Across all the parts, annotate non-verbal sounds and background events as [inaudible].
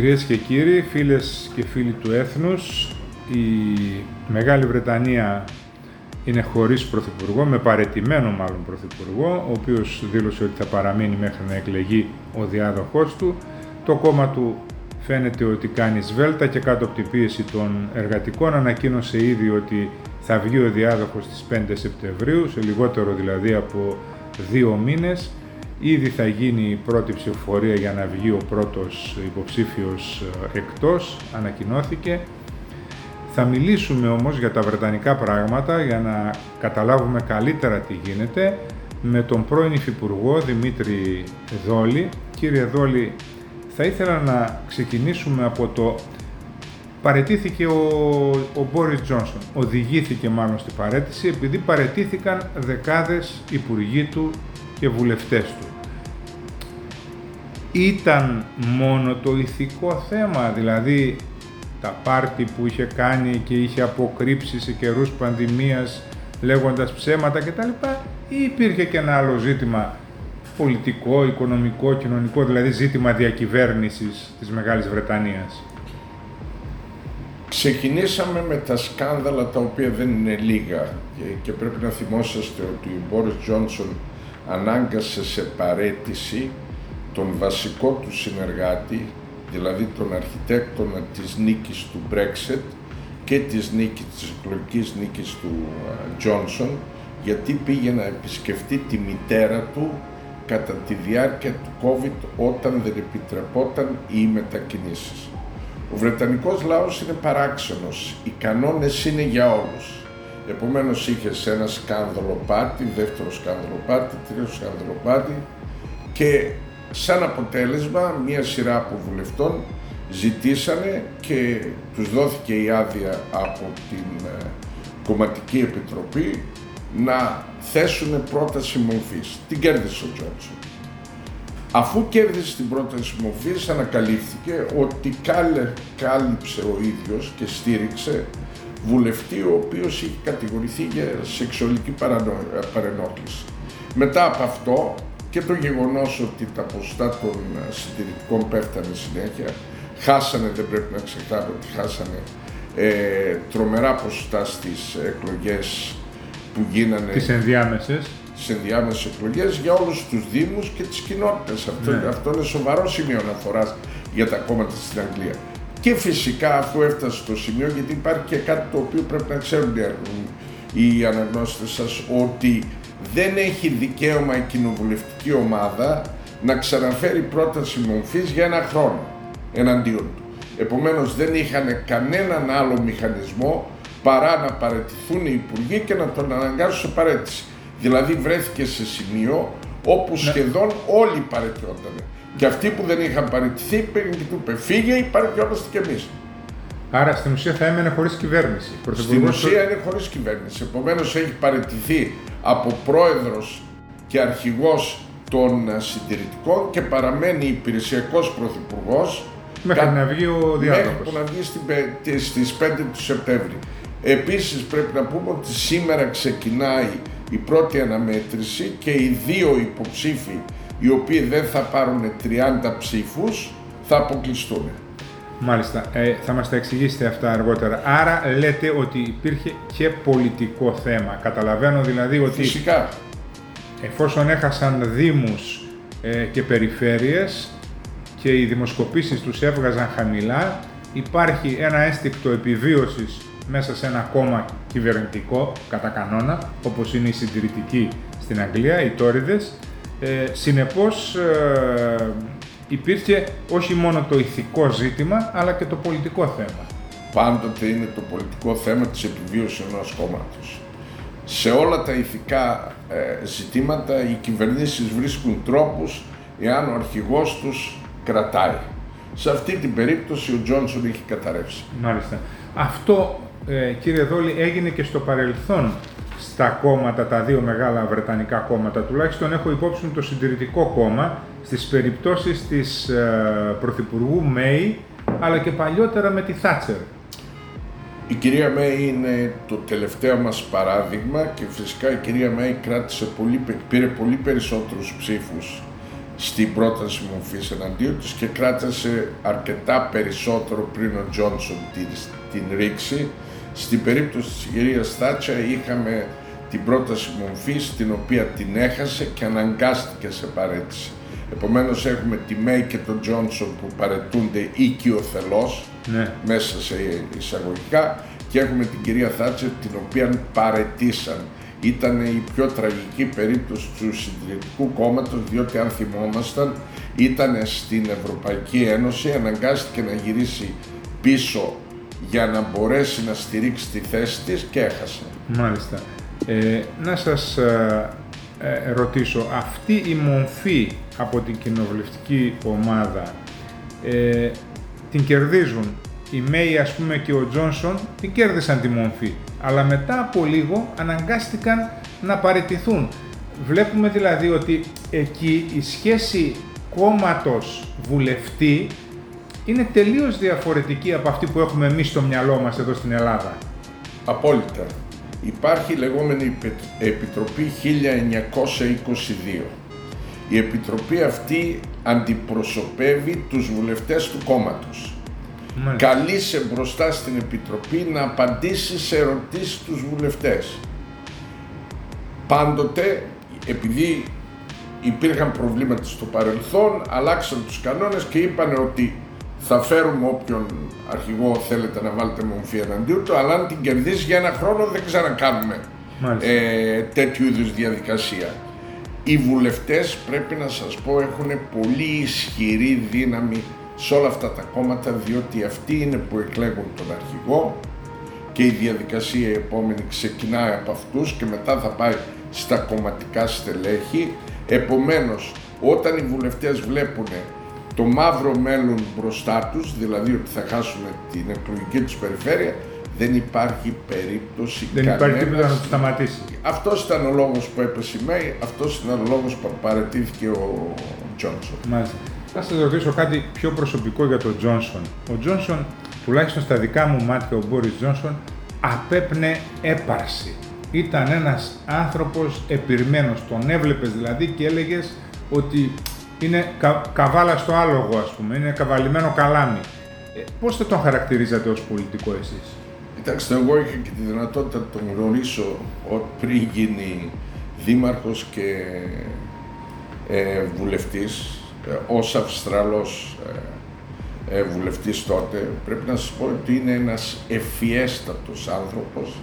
Κυρίες και κύριοι, φίλες και φίλοι του έθνους, η Μεγάλη Βρετανία είναι χωρίς πρωθυπουργό, με παρετημένο μάλλον πρωθυπουργό, ο οποίος δήλωσε ότι θα παραμείνει μέχρι να εκλεγεί ο διάδοχός του. Το κόμμα του φαίνεται ότι κάνει σβέλτα και κάτω από την πίεση των εργατικών ανακοίνωσε ήδη ότι θα βγει ο διάδοχος στις 5 Σεπτεμβρίου, σε λιγότερο δηλαδή από δύο μήνες. Ήδη θα γίνει η πρώτη ψηφοφορία για να βγει ο πρώτος υποψήφιος ε, εκτός, ανακοινώθηκε. Θα μιλήσουμε όμως για τα βρετανικά πράγματα για να καταλάβουμε καλύτερα τι γίνεται με τον πρώην Υφυπουργό Δημήτρη Δόλη. Κύριε Δόλη, θα ήθελα να ξεκινήσουμε από το παρετήθηκε ο, ο Μπόρις Τζόνσον. Οδηγήθηκε μάλλον στην παρέτηση επειδή παρετήθηκαν δεκάδες υπουργοί του και βουλευτές του. Ήταν μόνο το ηθικό θέμα, δηλαδή τα πάρτι που είχε κάνει και είχε αποκρύψει σε καιρούς πανδημίας λέγοντας ψέματα κτλ. Ή υπήρχε και ένα άλλο ζήτημα πολιτικό, οικονομικό, κοινωνικό, δηλαδή ζήτημα διακυβέρνησης της Μεγάλης Βρετανίας. Ξεκινήσαμε με τα σκάνδαλα τα οποία δεν είναι λίγα και, πρέπει να θυμόσαστε ότι ο Μπόρις Τζόνσον ανάγκασε σε παρέτηση τον βασικό του συνεργάτη, δηλαδή τον αρχιτέκτονα της νίκης του Brexit και της, νίκης, της εκλογικής νίκης του Τζόνσον, γιατί πήγε να επισκεφτεί τη μητέρα του κατά τη διάρκεια του COVID όταν δεν επιτρεπόταν οι μετακινήσεις. Ο Βρετανικός λαός είναι παράξενος, οι κανόνες είναι για όλους. Επομένως είχες ένα σκάνδαλο πάρτι, δεύτερο σκάνδαλο πάρτι, τρίτο σκάνδαλο πάρτι και σαν αποτέλεσμα μία σειρά από βουλευτών ζητήσανε και τους δόθηκε η άδεια από την ε, Κομματική Επιτροπή να θέσουν πρόταση μορφής. Την κέρδισε ο Τζόνσον. Αφού κέρδισε την πρόταση μορφής ανακαλύφθηκε ότι κάλυψε ο ίδιος και στήριξε βουλευτή ο οποίος είχε κατηγορηθεί για σεξουαλική παρενόχληση. Μετά από αυτό και το γεγονός ότι τα ποσοστά των συντηρητικών πέφτανε συνέχεια, χάσανε, δεν πρέπει να ξεχνάμε ότι χάσανε ε, τρομερά ποσοστά στις εκλογές που γίνανε... Τις ενδιάμεσες. Τις ενδιάμεσες εκλογές για όλους τους δήμους και τις κοινότητες. Αυτό, ναι. αυτό είναι σοβαρό σημείο αναφοράς για τα κόμματα στην Αγγλία. Και φυσικά αφού έφτασε στο σημείο, γιατί υπάρχει και κάτι το οποίο πρέπει να ξέρουν οι αναγνώστες σας, ότι δεν έχει δικαίωμα η κοινοβουλευτική ομάδα να ξαναφέρει πρόταση μορφής για ένα χρόνο εναντίον του. Επομένως δεν είχαν κανέναν άλλο μηχανισμό παρά να παρετηθούν οι υπουργοί και να τον αναγκάσουν σε παρέτηση. Δηλαδή βρέθηκε σε σημείο όπου ναι. σχεδόν όλοι παρετιόταν. Και αυτοί που δεν είχαν παραιτηθεί πήγαν και του είπε φύγε ή παρετιόμαστε κι εμείς. Άρα στην ουσία θα έμενε χωρίς κυβέρνηση. Στην ουσία είναι χωρίς κυβέρνηση. Επομένως έχει παραιτηθεί από πρόεδρος και αρχηγός των συντηρητικών και παραμένει υπηρεσιακός πρωθυπουργός Μέχρι να βγει ο διάδοχος. Μέχρι που να βγει στις 5 του Σεπτέμβρη. Επίσης πρέπει να πούμε ότι σήμερα ξεκινάει η πρώτη αναμέτρηση και οι δύο υποψήφοι οι οποίοι δεν θα πάρουν 30 ψήφους θα αποκλειστούν. Μάλιστα, ε, θα μας τα εξηγήσετε αυτά αργότερα. Άρα λέτε ότι υπήρχε και πολιτικό θέμα. Καταλαβαίνω δηλαδή ότι... Φυσικά. Εφόσον έχασαν δήμους ε, και περιφέρειες και οι δημοσκοπήσεις τους έβγαζαν χαμηλά, υπάρχει ένα αίσθηκτο επιβίωσης μέσα σε ένα κόμμα κυβερνητικό, κατά κανόνα, όπως είναι η συντηρητική στην Αγγλία, οι Τόριδες. Ε, συνεπώς, ε, υπήρχε όχι μόνο το ηθικό ζήτημα, αλλά και το πολιτικό θέμα. Πάντοτε είναι το πολιτικό θέμα της επιβίωσης ενός κόμματος. Σε όλα τα ηθικά ε, ζητήματα οι κυβερνήσεις βρίσκουν τρόπους εάν ο αρχηγός τους κρατάει. Σε αυτή την περίπτωση ο Τζόνσον έχει καταρρεύσει. Μάλιστα. Αυτό, ε, κύριε Δόλη, έγινε και στο παρελθόν στα κόμματα, τα δύο μεγάλα βρετανικά κόμματα. Τουλάχιστον έχω υπόψη μου το συντηρητικό κόμμα στις περιπτώσεις της ε, Πρωθυπουργού Μέη, αλλά και παλιότερα με τη Θάτσερ. Η κυρία Μέη είναι το τελευταίο μας παράδειγμα και φυσικά η κυρία Μέη κράτησε πολύ, πήρε πολύ περισσότερους ψήφους στην πρόταση μορφής εναντίον της και κράτησε αρκετά περισσότερο πριν ο Τζόνσον την, την ρήξη. Στην περίπτωση της κυρίας Θάτσα είχαμε την πρόταση μορφής την οποία την έχασε και αναγκάστηκε σε παρέτηση. Επομένως έχουμε τη Μέη και τον Τζόνσον που παρετούνται οικειοθελώς ναι. μέσα σε εισαγωγικά και έχουμε την κυρία Θάτσερ την οποία παρετήσαν. Ήταν η πιο τραγική περίπτωση του συντηρητικού κόμματος διότι αν θυμόμασταν ήταν στην Ευρωπαϊκή Ένωση, αναγκάστηκε να γυρίσει πίσω για να μπορέσει να στηρίξει τη θέση της και έχασε. Μάλιστα. Ε, να σας ε, ε, ρωτήσω, αυτή η μορφή από την κοινοβουλευτική ομάδα ε, την κερδίζουν. Οι Μέη ας πούμε και ο Τζόνσον την κέρδισαν τη μορφή, αλλά μετά από λίγο αναγκάστηκαν να παραιτηθούν. Βλέπουμε δηλαδή ότι εκεί η σχέση κόμματος βουλευτή είναι τελείως διαφορετική από αυτή που έχουμε εμείς στο μυαλό μας εδώ στην Ελλάδα. Απόλυτα. Υπάρχει λεγόμενη Επιτροπή 1922. Η Επιτροπή αυτή αντιπροσωπεύει τους βουλευτές του κόμματος. Καλείσαι μπροστά στην Επιτροπή να απαντήσει σε ερωτήσεις τους βουλευτές. Πάντοτε, επειδή υπήρχαν προβλήματα στο παρελθόν, αλλάξαν τους κανόνες και είπαν ότι θα φέρουμε όποιον αρχηγό θέλετε να βάλετε μορφή εναντίον του, αλλά αν την κερδίσει για ένα χρόνο δεν ξανακάνουμε ε, τέτοιου είδους διαδικασία. Οι βουλευτές πρέπει να σας πω έχουν πολύ ισχυρή δύναμη σε όλα αυτά τα κόμματα διότι αυτοί είναι που εκλέγουν τον αρχηγό και η διαδικασία η επόμενη ξεκινάει από αυτούς και μετά θα πάει στα κομματικά στελέχη. Επομένως, όταν οι βουλευτές βλέπουν το μαύρο μέλλον μπροστά τους, δηλαδή ότι θα χάσουν την εκλογική τους περιφέρεια, δεν υπάρχει περίπτωση Δεν κανένας... υπάρχει τίποτα να το σταματήσει. Αυτός ήταν ο λόγος που έπεσε η Μέη, αυτός ήταν ο λόγος που παρετήθηκε ο Τζόνσον. Μάλιστα. Θα σας ρωτήσω κάτι πιο προσωπικό για τον Τζόνσον. Ο Τζόνσον, τουλάχιστον στα δικά μου μάτια, ο Μπόρις Τζόνσον, απέπνε έπαρση. Ήταν ένας άνθρωπος επιρμένος, τον έβλεπες δηλαδή και έλεγες ότι είναι κα, καβάλα στο άλογο, ας πούμε, είναι καβαλημένο καλάμι. Ε, πώς θα τον χαρακτηρίζατε ως πολιτικό εσείς; Κοιτάξτε, εγώ είχα και τη δυνατότητα να τον γνωρίσω πριν γίνει δήμαρχος και ε, βουλευτής, ε, ως Αυστραλός ε, ε, βουλευτής τότε. Πρέπει να σας πω ότι είναι ένας ευφιέστατος άνθρωπος,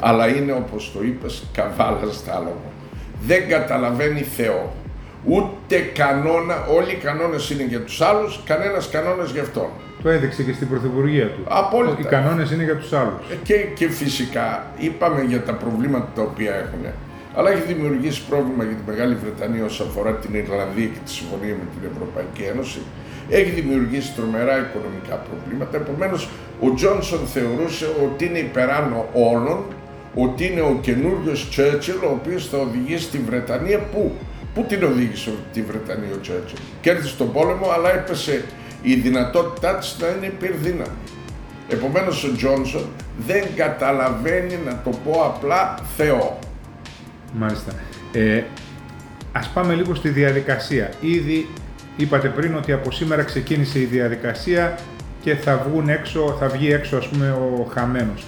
αλλά είναι όπως το είπες, καβάλα στο άλογο. Δεν καταλαβαίνει Θεό ούτε κανόνα, όλοι οι κανόνες είναι για τους άλλους, κανένας κανόνα για αυτόν. Το έδειξε και στην Πρωθυπουργία του. Απόλυτα. Οι κανόνες είναι για τους άλλους. Ε, και, και φυσικά είπαμε για τα προβλήματα τα οποία έχουν. Αλλά έχει δημιουργήσει πρόβλημα για τη Μεγάλη Βρετανία όσον αφορά την Ιρλανδία και τη συμφωνία με την Ευρωπαϊκή Ένωση. Έχει δημιουργήσει τρομερά οικονομικά προβλήματα. Επομένως, ο Τζόνσον θεωρούσε ότι είναι υπεράνω όλων, ότι είναι ο καινούριος Τσέρτσιλ, ο οποίος θα οδηγήσει τη Βρετανία πού Πού την οδήγησε τη Βρετανία ο Τσέρτσιλ. Κέρδισε τον πόλεμο, αλλά έπεσε η δυνατότητά της να είναι υπερδύναμη. Επομένως ο Τζόνσον δεν καταλαβαίνει, να το πω απλά, Θεό. Μάλιστα. Ε, ας πάμε λίγο στη διαδικασία. Ήδη είπατε πριν ότι από σήμερα ξεκίνησε η διαδικασία και θα, βγουν έξω, θα βγει έξω ας πούμε ο χαμένος.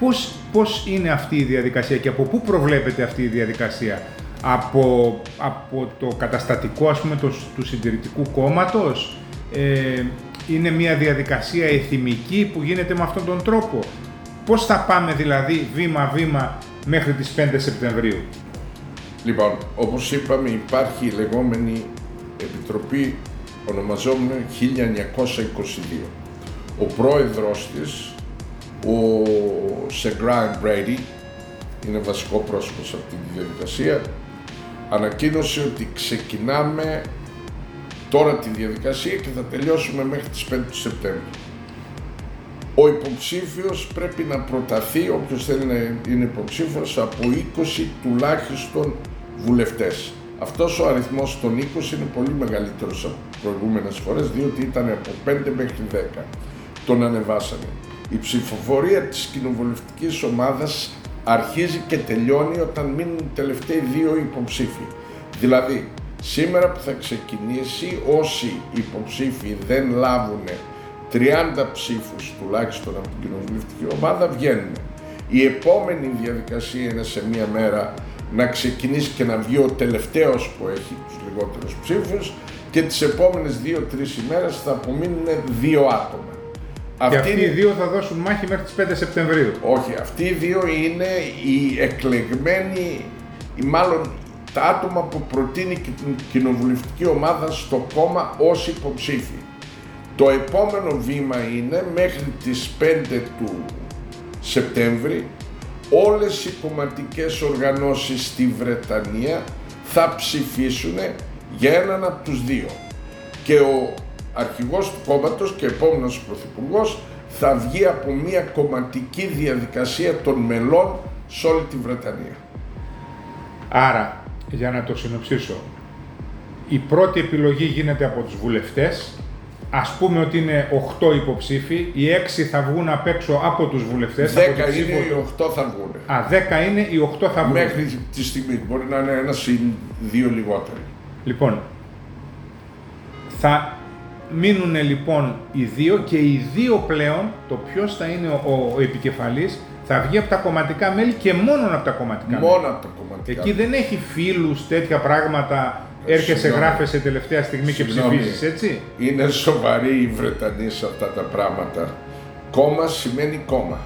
Πώς, πώς είναι αυτή η διαδικασία και από πού προβλέπεται αυτή η διαδικασία; Από, από το καταστατικό ας πούμε το, του συντηρητικού κόμματος. Ε, είναι μια διαδικασία εθιμική που γίνεται με αυτόν τον τρόπο. Πώς θα πάμε δηλαδή βήμα-βήμα μέχρι τις 5 Σεπτεμβρίου; Λοιπόν, όπως είπαμε υπάρχει η λεγόμενη Επιτροπή ονομαζόμενη 1922. Ο πρόεδρος της, ο Σεγκράιν Μπρέιντι, είναι βασικό πρόσωπος σε αυτής της διαδικασίας, ανακοίνωσε ότι ξεκινάμε τώρα τη διαδικασία και θα τελειώσουμε μέχρι τις 5 του Σεπτέμβρη. Ο υποψήφιος πρέπει να προταθεί, όποιος θέλει να είναι υποψήφιος, από 20 τουλάχιστον βουλευτές. Αυτός ο αριθμός των 20 είναι πολύ μεγαλύτερος από προηγούμενες φορές, διότι ήταν από 5 μέχρι 10. Τον ανεβάσανε. Η ψηφοφορία της κοινοβουλευτικής ομάδας αρχίζει και τελειώνει όταν μείνουν οι τελευταίοι δύο υποψήφοι. Δηλαδή, Σήμερα που θα ξεκινήσει, όσοι υποψήφοι δεν λάβουν 30 ψήφους τουλάχιστον από την κοινοβουλευτική ομάδα βγαίνουν. Η επόμενη διαδικασία είναι σε μία μέρα να ξεκινήσει και να βγει ο τελευταίος που έχει τους λιγότερους ψήφους και τις επόμενες δύο-τρεις ημέρες θα απομείνουν δύο άτομα. Και αυτοί οι δύο θα δώσουν μάχη μέχρι τις 5 Σεπτεμβρίου. Όχι, αυτοί οι δύο είναι οι εκλεγμένοι, ή μάλλον τα άτομα που προτείνει και την κοινοβουλευτική ομάδα στο κόμμα ως υποψήφοι. Το επόμενο βήμα είναι μέχρι τις 5 του Σεπτέμβρη όλες οι κομματικές οργανώσεις στη Βρετανία θα ψηφίσουν για έναν από τους δύο. Και ο αρχηγός του κόμματος και επόμενος πρωθυπουργός θα βγει από μια κομματική διαδικασία των μελών σε όλη τη Βρετανία. Άρα, για να το συνοψίσω, η πρώτη επιλογή γίνεται από τους βουλευτές, ας πούμε ότι είναι 8 υποψήφοι, οι 6 θα βγουν απ' έξω από τους βουλευτές. 10 είναι, οι 8 θα βγουν. Α, 10 είναι, οι 8 θα βγουν. Μέχρι τη στιγμή, μπορεί να είναι ένα ή δύο λιγότεροι. Λοιπόν, θα μείνουν λοιπόν οι δύο και οι δύο πλέον, το ποιος θα είναι ο, ο επικεφαλής, θα βγει από τα κομματικά μέλη και μόνο από τα κομματικά μόνο μέλη. από τα κομματικά Εκεί δεν έχει φίλους τέτοια πράγματα. Έρχεσαι, γράφεσαι τελευταία στιγμή και ψηφίζεις, έτσι; Είναι σοβαροί οι Βρετανοί σε αυτά τα πράγματα. Κόμμα σημαίνει κόμμα.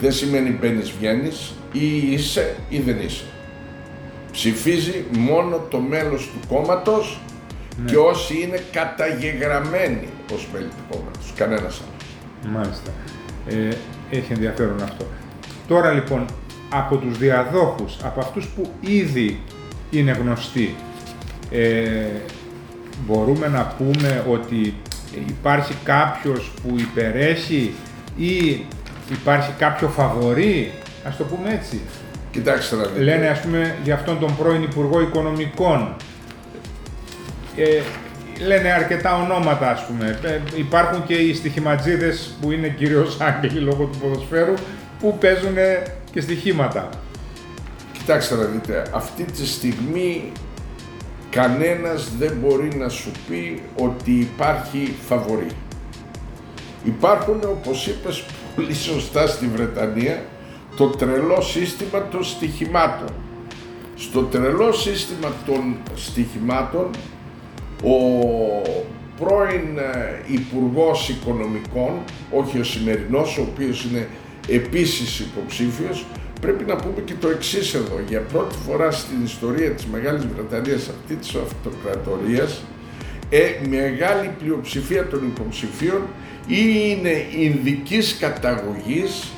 Δεν σημαίνει μπαίνεις, βγαίνεις ή είσαι ή δεν είσαι. Ψηφίζει μόνο το μέλος του κόμματος ναι. και όσοι είναι καταγεγραμμένοι ως μέλη του κόμματος. Κανένας άλλος. Μάλιστα. Ε, έχει ενδιαφέρον αυτό. Τώρα λοιπόν, από τους διαδόχους, από αυτούς που ήδη είναι γνωστοί, ε, μπορούμε να πούμε ότι υπάρχει κάποιος που υπερέχει ή υπάρχει κάποιο φαβορή, ας το πούμε έτσι. Κοιτάξτε να δείτε. Λένε ας πούμε για αυτόν τον πρώην Υπουργό Οικονομικών. Ε, λένε αρκετά ονόματα ας πούμε. Ε, υπάρχουν και οι στοιχηματζίδες που είναι κυρίως [laughs] άγγελοι λόγω του ποδοσφαίρου που παίζουν και στοιχήματα. Κοιτάξτε να δείτε, αυτή τη στιγμή κανένας δεν μπορεί να σου πει ότι υπάρχει φαβορή. Υπάρχουν, όπως είπες πολύ σωστά στη Βρετανία, το τρελό σύστημα των στοιχημάτων. Στο τρελό σύστημα των στοιχημάτων, ο πρώην ε, Υπουργός Οικονομικών, όχι ο σημερινός, ο οποίος είναι επίσης υποψήφιος, πρέπει να πούμε και το εξής εδώ. Για πρώτη φορά στην ιστορία της Μεγάλης Βρετανίας, αυτή της αυτοκρατορίας, ε, μεγάλη πλειοψηφία των υποψηφίων ή είναι Ινδικής καταγωγής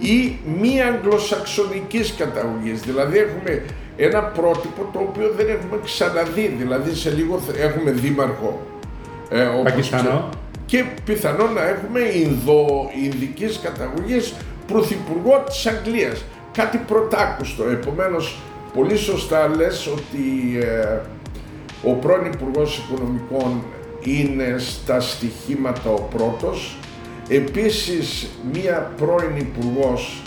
ή μη αγγλοσαξονικής καταγωγής. Δηλαδή έχουμε ένα πρότυπο το οποίο δεν έχουμε ξαναδεί. Δηλαδή σε λίγο έχουμε δήμαρχο. Ε, Πακιστανό. Και πιθανόν να έχουμε Ινδο, Ινδικής καταγωγής πρωθυπουργό της Αγγλίας. Κάτι πρωτάκουστο. Επομένως, πολύ σωστά λες ότι ε, ο πρώην Υπουργός Οικονομικών είναι στα στοιχήματα ο πρώτος Επίσης, μία πρώην υπουργός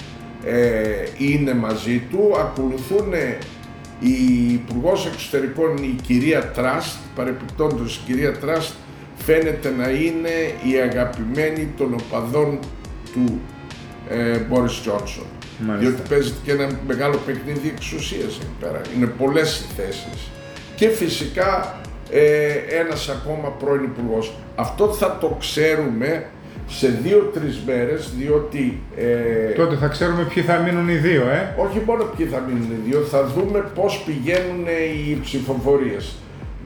ε, είναι μαζί του, ακολουθούν η υπουργός Εξωτερικών, η κυρία Τραστ, παρεπιπτόντως η κυρία Τραστ φαίνεται να είναι η αγαπημένη των οπαδών του ε, Μπόρις Τζόνσον. Διότι παίζεται και ένα μεγάλο παιχνίδι εξουσίας εκεί πέρα. Είναι πολλές οι θέσεις. Και φυσικά ε, ένας ακόμα πρώην υπουργός. Αυτό θα το ξέρουμε σε δύο-τρεις μέρες, διότι. Ε, Τότε θα ξέρουμε ποιοι θα μείνουν οι δύο, ε. Όχι μόνο ποιοι θα μείνουν οι δύο, θα δούμε πώς πηγαίνουν οι ψηφοφορίες.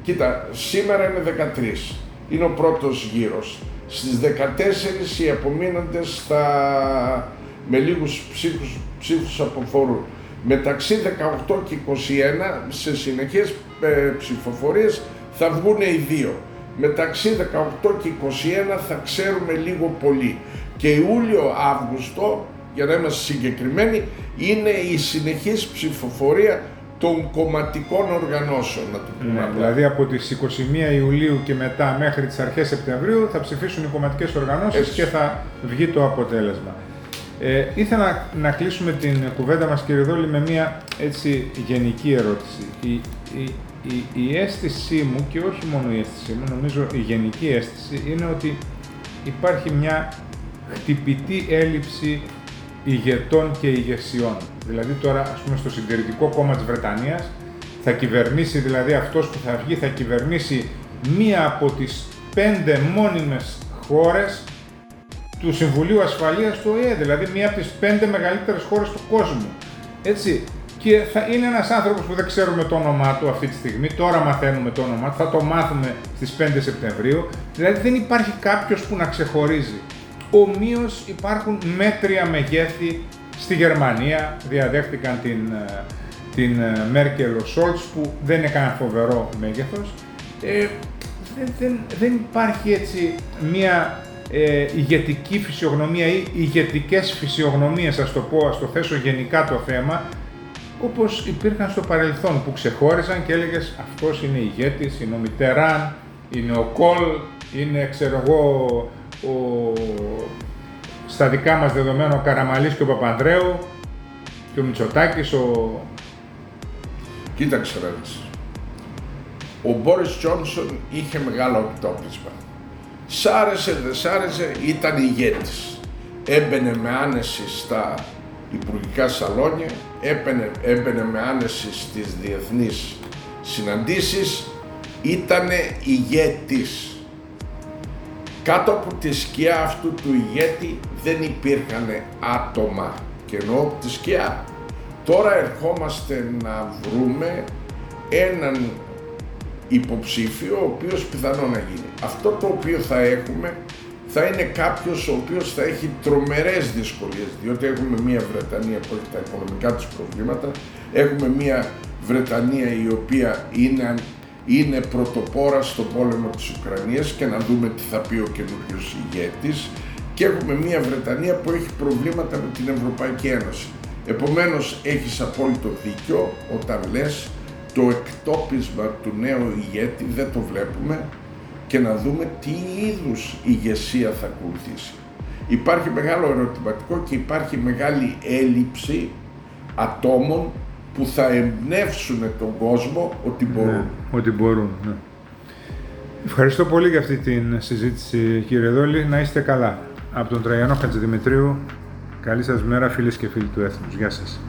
Κοίτα, σήμερα είναι 13. Είναι ο πρώτος γύρος. Στις 14 οι απομείνοντες θα. με λίγους ψήφους αποφορούν. Μεταξύ 18 και 21 σε συνεχές ε, ψηφοφορίες θα βγουν οι δύο μεταξύ 18 και 21 θα ξέρουμε λίγο πολύ. Και Ιούλιο-Αύγουστο, για να είμαστε συγκεκριμένοι, είναι η συνεχής ψηφοφορία των κομματικών οργανώσεων, να το πούμε. Ναι, δηλαδή από τις 21 Ιουλίου και μετά μέχρι τις αρχές Σεπτεμβρίου θα ψηφίσουν οι κομματικές οργανώσεις και θα βγει το αποτέλεσμα. Ε, ήθελα να κλείσουμε την κουβέντα μας κύριε Δόλη με μια έτσι γενική ερώτηση. Η, η, η, η αίσθησή μου και όχι μόνο η αίσθησή μου, νομίζω η γενική αίσθηση είναι ότι υπάρχει μια χτυπητή έλλειψη ηγετών και ηγεσιών. Δηλαδή τώρα, ας πούμε, στο συντηρητικό κόμμα της Βρετανίας θα κυβερνήσει, δηλαδή αυτός που θα βγει θα κυβερνήσει μία από τις πέντε μόνιμες χώρες του Συμβουλίου Ασφαλείας του ΟΗΕ, δηλαδή μία από τις πέντε μεγαλύτερες χώρες του κόσμου. Έτσι, και θα είναι ένας άνθρωπος που δεν ξέρουμε το όνομά του αυτή τη στιγμή, τώρα μαθαίνουμε το όνομά του, θα το μάθουμε στις 5 Σεπτεμβρίου, δηλαδή δεν υπάρχει κάποιος που να ξεχωρίζει. Ομοίως υπάρχουν μέτρια μεγέθη στη Γερμανία, διαδέχτηκαν την, ε, την ε, Μέρκελ ο Σόλτς που δεν είναι κανένα φοβερό μέγεθος. Ε, δεν, δεν, δεν υπάρχει έτσι μία ε, ηγετική φυσιογνωμία ή ηγετικές φυσιογνωμίες, ας το πω, ας το θέσω γενικά το θέμα, όπως υπήρχαν στο παρελθόν που ξεχώρισαν και έλεγες αυτός είναι ηγέτης, είναι ο Μιτεράν, είναι ο Κολ, είναι ξέρω εγώ ο, στα δικά μας δεδομένα ο Καραμαλής και ο Παπανδρέου και ο Μητσοτάκης, ο... Κοίταξε ρε Ο Μπόρις Τζόνσον είχε μεγάλο εκτόπισμα. Σ' άρεσε, δεν σ' άρεσε, ήταν ηγέτης. Έμπαινε με άνεση στα υπουργικά σαλόνια, έμπαινε, έμπαινε με άνεση στις διεθνείς συναντήσεις, ήτανε ηγέτης. Κάτω από τη σκιά αυτού του ηγέτη δεν υπήρχαν άτομα και εννοώ από τη σκιά. Τώρα ερχόμαστε να βρούμε έναν υποψήφιο ο οποίος πιθανό να γίνει. Αυτό το οποίο θα έχουμε θα είναι κάποιος ο οποίος θα έχει τρομερές δυσκολίες, διότι έχουμε μια Βρετανία που έχει τα οικονομικά της προβλήματα, έχουμε μια Βρετανία η οποία είναι, είναι πρωτοπόρα στον πόλεμο της Ουκρανίας και να δούμε τι θα πει ο καινούριο ηγέτης και έχουμε μια Βρετανία που έχει προβλήματα με την Ευρωπαϊκή Ένωση. Επομένως έχεις απόλυτο δίκιο όταν λες το εκτόπισμα του νέου ηγέτη δεν το βλέπουμε και να δούμε τι είδους ηγεσία θα ακολουθήσει. Υπάρχει μεγάλο ερωτηματικό και υπάρχει μεγάλη έλλειψη ατόμων που θα εμπνεύσουν τον κόσμο ότι ναι, μπορούν. Ναι, ότι μπορούν, ναι. Ευχαριστώ πολύ για αυτή την συζήτηση κύριε Δόλη. Να είστε καλά. Από τον Τραγιανό Χατζηδημητρίου, καλή σας μέρα φίλες και φίλοι του Έθνους. Γεια σας.